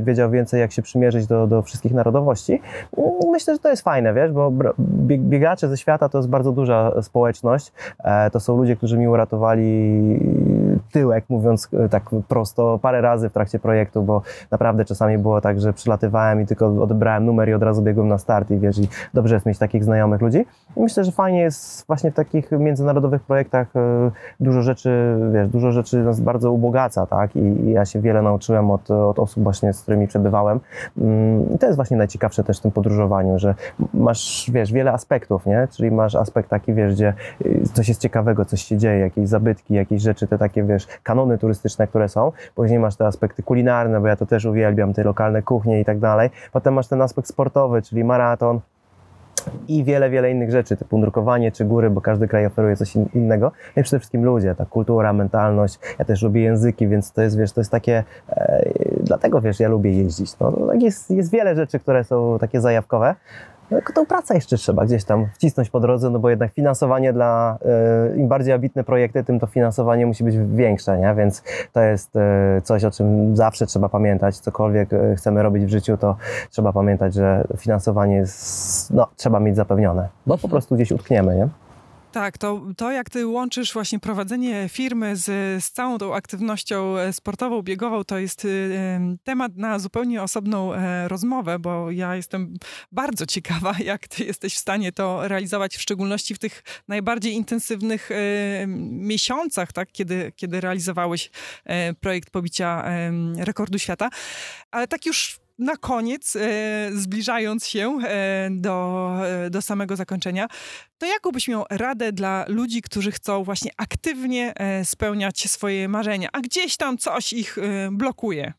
wiedział więcej, jak się przymierzyć do, do wszystkich narodowości. Myślę, że to jest fajne, wiesz, bo biegacze ze świata to jest bardzo duża społeczność. E, to są ludzie, którzy mi uratowali tyłek, mówiąc e, tak prosto, parę razy w trakcie projektu, bo naprawdę czasami było tak, że przylatywałem i tylko odebrałem numer i od razu biegłem na start i wiesz, i dobrze jest mieć takich znajomych ludzi. I myślę, że fajnie jest właśnie w takich międzynarodowych projektach e, dużo rzeczy, wiesz, dużo rzeczy nas bardzo ubogaca, tak? I, ja się wiele nauczyłem od, od osób właśnie, z którymi przebywałem. Mm, I to jest właśnie najciekawsze też w tym podróżowaniu, że masz, wiesz, wiele aspektów, nie? Czyli masz aspekt taki, wiesz, gdzie y, coś jest ciekawego, coś się dzieje, jakieś zabytki, jakieś rzeczy, te takie, wiesz, kanony turystyczne, które są. Później masz te aspekty kulinarne, bo ja to też uwielbiam, te lokalne kuchnie i tak dalej. Potem masz ten aspekt sportowy, czyli maraton, i wiele, wiele innych rzeczy, typu nurkowanie czy góry, bo każdy kraj oferuje coś innego. No i przede wszystkim ludzie, ta kultura, mentalność. Ja też lubię języki, więc to jest, wiesz, to jest takie, e, dlatego, wiesz, ja lubię jeździć. No, no jest, jest wiele rzeczy, które są takie zajawkowe, tylko tą pracę jeszcze trzeba gdzieś tam wcisnąć po drodze, no bo jednak finansowanie dla, y, im bardziej ambitne projekty, tym to finansowanie musi być większe, nie? Więc to jest y, coś, o czym zawsze trzeba pamiętać. Cokolwiek y, chcemy robić w życiu, to trzeba pamiętać, że finansowanie jest, no, trzeba mieć zapewnione, bo po mhm. prostu gdzieś utkniemy, nie? Tak, to, to jak ty łączysz właśnie prowadzenie firmy z, z całą tą aktywnością e, sportową, biegową, to jest y, temat na zupełnie osobną e, rozmowę, bo ja jestem bardzo ciekawa, jak ty jesteś w stanie to realizować, w szczególności w tych najbardziej intensywnych miesiącach, tak, kiedy, kiedy realizowałeś projekt pobicia rekordu świata. Ale tak już na koniec, e, zbliżając się e, do, e, do samego zakończenia, to jaką byś miał radę dla ludzi, którzy chcą właśnie aktywnie spełniać swoje marzenia, a gdzieś tam coś ich blokuje?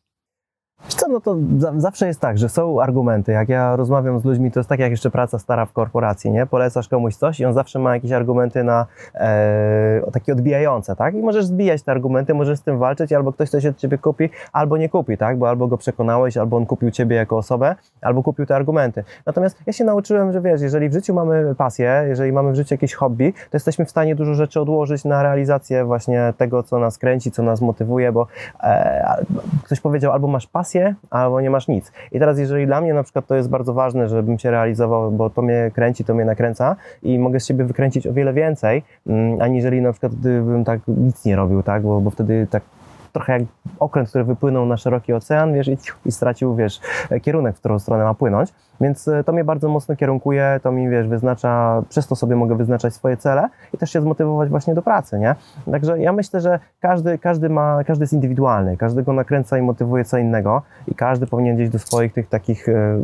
Co, no to zawsze jest tak, że są argumenty. Jak ja rozmawiam z ludźmi, to jest tak jak jeszcze praca stara w korporacji, nie? Polecasz komuś coś i on zawsze ma jakieś argumenty na e, takie odbijające, tak? I możesz zbijać te argumenty, możesz z tym walczyć, albo ktoś coś od ciebie kupi, albo nie kupi, tak? Bo albo go przekonałeś, albo on kupił ciebie jako osobę, albo kupił te argumenty. Natomiast ja się nauczyłem, że wiesz, jeżeli w życiu mamy pasję, jeżeli mamy w życiu jakieś hobby, to jesteśmy w stanie dużo rzeczy odłożyć na realizację właśnie tego, co nas kręci, co nas motywuje, bo e, ktoś powiedział, albo masz pasję, pasję, albo nie masz nic. I teraz, jeżeli dla mnie na przykład to jest bardzo ważne, żebym się realizował, bo to mnie kręci, to mnie nakręca i mogę z siebie wykręcić o wiele więcej, mm, aniżeli na przykład gdybym tak nic nie robił, tak, bo, bo wtedy tak trochę jak okręt, który wypłynął na szeroki ocean, wiesz, i, i stracił, wiesz, kierunek, w którą stronę ma płynąć. Więc e, to mnie bardzo mocno kierunkuje, to mi, wiesz, wyznacza, przez to sobie mogę wyznaczać swoje cele i też się zmotywować właśnie do pracy, nie? Także ja myślę, że każdy, każdy ma, każdy jest indywidualny, każdego nakręca i motywuje co innego i każdy powinien gdzieś do swoich tych takich e,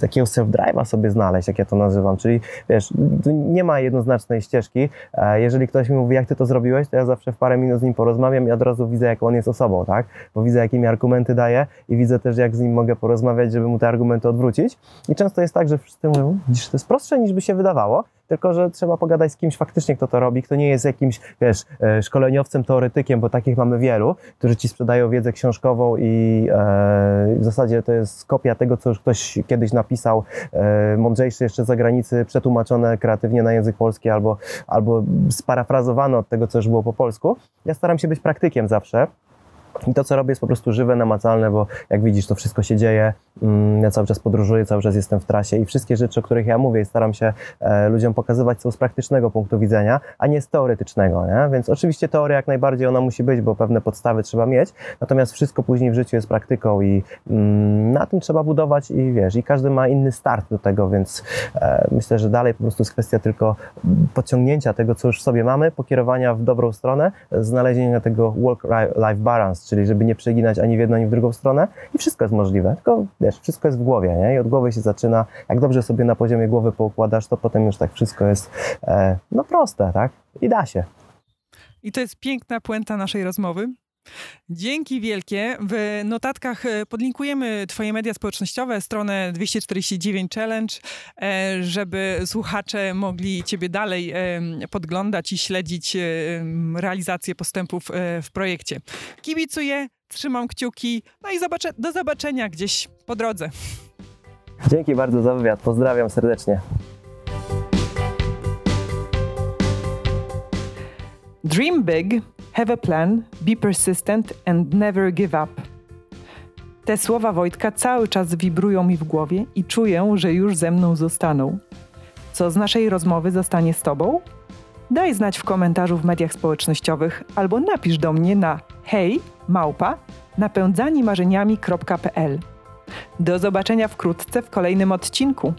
takiego self-drive'a sobie znaleźć, jak ja to nazywam, czyli wiesz, nie ma jednoznacznej ścieżki. E, jeżeli ktoś mi mówi, jak ty to zrobiłeś, to ja zawsze w parę minut z nim porozmawiam i od razu widzę, jak on jest osobą, tak? Bo widzę, jakie mi argumenty daje i widzę też, jak z nim mogę porozmawiać, żeby mu te argumenty odwrócić. I często jest tak, że wszyscy mówią, widzisz, to jest prostsze niż by się wydawało, tylko że trzeba pogadać z kimś faktycznie, kto to robi, kto nie jest jakimś, wiesz, e, szkoleniowcem, teoretykiem, bo takich mamy wielu, którzy ci sprzedają wiedzę książkową i e, w zasadzie to jest kopia tego, co już ktoś kiedyś napisał, e, mądrzejszy jeszcze za granicy, przetłumaczone kreatywnie na język polski albo, albo sparafrazowane od tego, co już było po polsku. Ja staram się być praktykiem zawsze. I to, co robię, jest po prostu żywe, namacalne, bo jak widzisz, to wszystko się dzieje. Mm, ja cały czas podróżuję, cały czas jestem w trasie i wszystkie rzeczy, o których ja mówię, staram się e, ludziom pokazywać, są z praktycznego punktu widzenia, a nie z teoretycznego. Nie? Więc oczywiście teoria jak najbardziej ona musi być, bo pewne podstawy trzeba mieć, natomiast wszystko później w życiu jest praktyką i mm, na tym trzeba budować i wiesz, i każdy ma inny start do tego, więc e, myślę, że dalej po prostu jest kwestia tylko podciągnięcia tego, co już sobie mamy, pokierowania w dobrą stronę, znalezienia tego work-life balance, czyli żeby nie przeginać ani w jedną, ani w drugą stronę i wszystko jest możliwe, tylko wiesz, wszystko jest w głowie, nie? I od głowy się zaczyna, jak dobrze sobie na poziomie głowy poukładasz, to potem już tak wszystko jest, e, no proste, tak? I da się. I to jest piękna puenta naszej rozmowy. Dzięki wielkie. W notatkach e, podlinkujemy Twoje media społecznościowe, stronę 249 Challenge, e, żeby słuchacze mogli Ciebie dalej e, podglądać i śledzić realizację postępów w projekcie. Kibicuję, trzymam kciuki, no i zobaczę, do zobaczenia gdzieś po drodze. Dzięki bardzo za wywiad. Pozdrawiam serdecznie. Dream big, have a plan, be persistent and never give up. Te słowa Wojtka cały czas wibrują mi w głowie i czuję, że już ze mną zostaną. Co z naszej rozmowy zostanie z Tobą? Daj znać w komentarzu w mediach społecznościowych albo napisz do mnie na hej małpa napędzanimarzeniami.pl. Do zobaczenia wkrótce w kolejnym odcinku.